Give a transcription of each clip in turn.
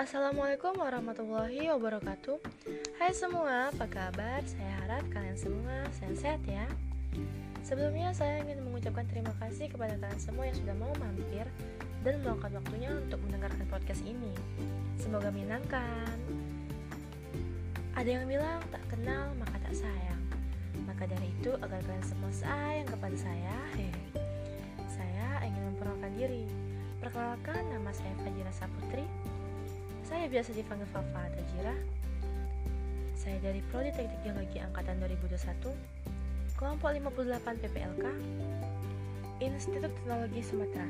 Assalamualaikum warahmatullahi wabarakatuh. Hai semua, apa kabar? Saya harap kalian semua sehat-sehat ya. Sebelumnya saya ingin mengucapkan terima kasih kepada kalian semua yang sudah mau mampir Dan meluangkan waktunya untuk mendengarkan podcast ini. Semoga menyenangkan. Ada yang bilang tak kenal maka tak sayang. Maka dari itu agar kalian semua sayang kepada saya Saya ingin memperkenalkan diri. Perkenalkan nama saya Fajira Saputri saya biasa dipanggil Fafa Tajira. Saya dari Prodi Teknik Geologi Angkatan 2021, kelompok 58 PPLK, Institut Teknologi Sumatera.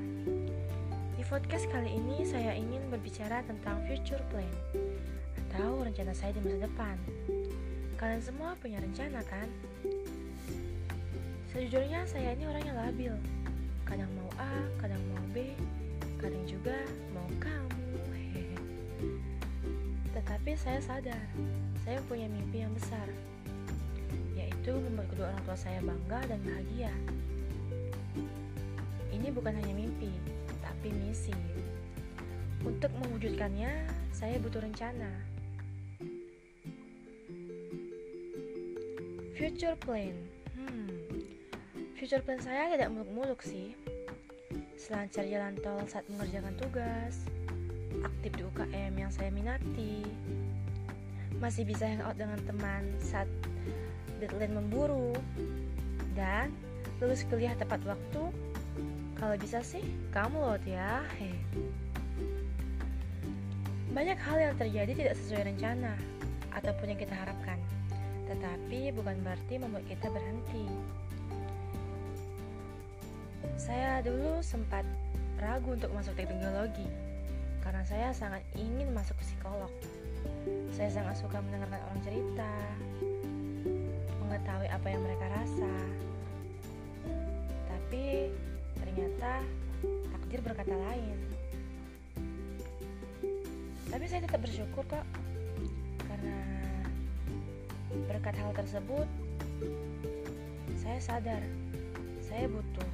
Di podcast kali ini saya ingin berbicara tentang future plan atau rencana saya di masa depan. Kalian semua punya rencana kan? Sejujurnya saya ini orang yang labil. Kadang mau A, kadang mau B, kadang juga Tetapi saya sadar, saya punya mimpi yang besar, yaitu membuat kedua orang tua saya bangga dan bahagia. Ini bukan hanya mimpi, tapi misi. Untuk mewujudkannya, saya butuh rencana. Future plan. Hmm. Future plan saya tidak muluk-muluk sih. Selancar jalan tol saat mengerjakan tugas, aktif di UKM yang saya minati, masih bisa hangout dengan teman saat deadline memburu, dan lulus kuliah tepat waktu. Kalau bisa sih, kamu loh ya. Hei. Banyak hal yang terjadi tidak sesuai rencana ataupun yang kita harapkan, tetapi bukan berarti membuat kita berhenti. Saya dulu sempat ragu untuk masuk teknologi karena saya sangat ingin masuk psikolog. Saya sangat suka mendengarkan orang cerita, mengetahui apa yang mereka rasa. Tapi ternyata takdir berkata lain. Tapi saya tetap bersyukur kok, karena berkat hal tersebut, saya sadar saya butuh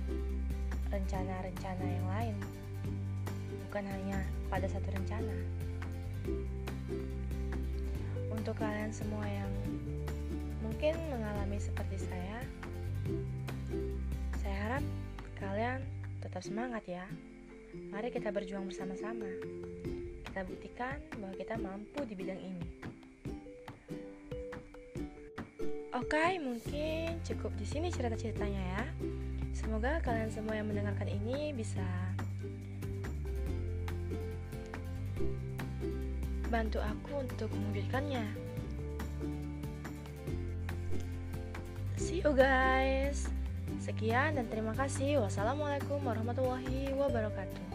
rencana-rencana yang lain, bukan hanya pada satu rencana. Untuk kalian semua yang mungkin mengalami seperti saya, saya harap kalian tetap semangat ya. Mari kita berjuang bersama-sama. Kita buktikan bahwa kita mampu di bidang ini. Oke, mungkin cukup di sini cerita-ceritanya ya. Semoga kalian semua yang mendengarkan ini bisa bantu aku untuk mewujudkannya. See you guys. Sekian dan terima kasih. Wassalamualaikum warahmatullahi wabarakatuh.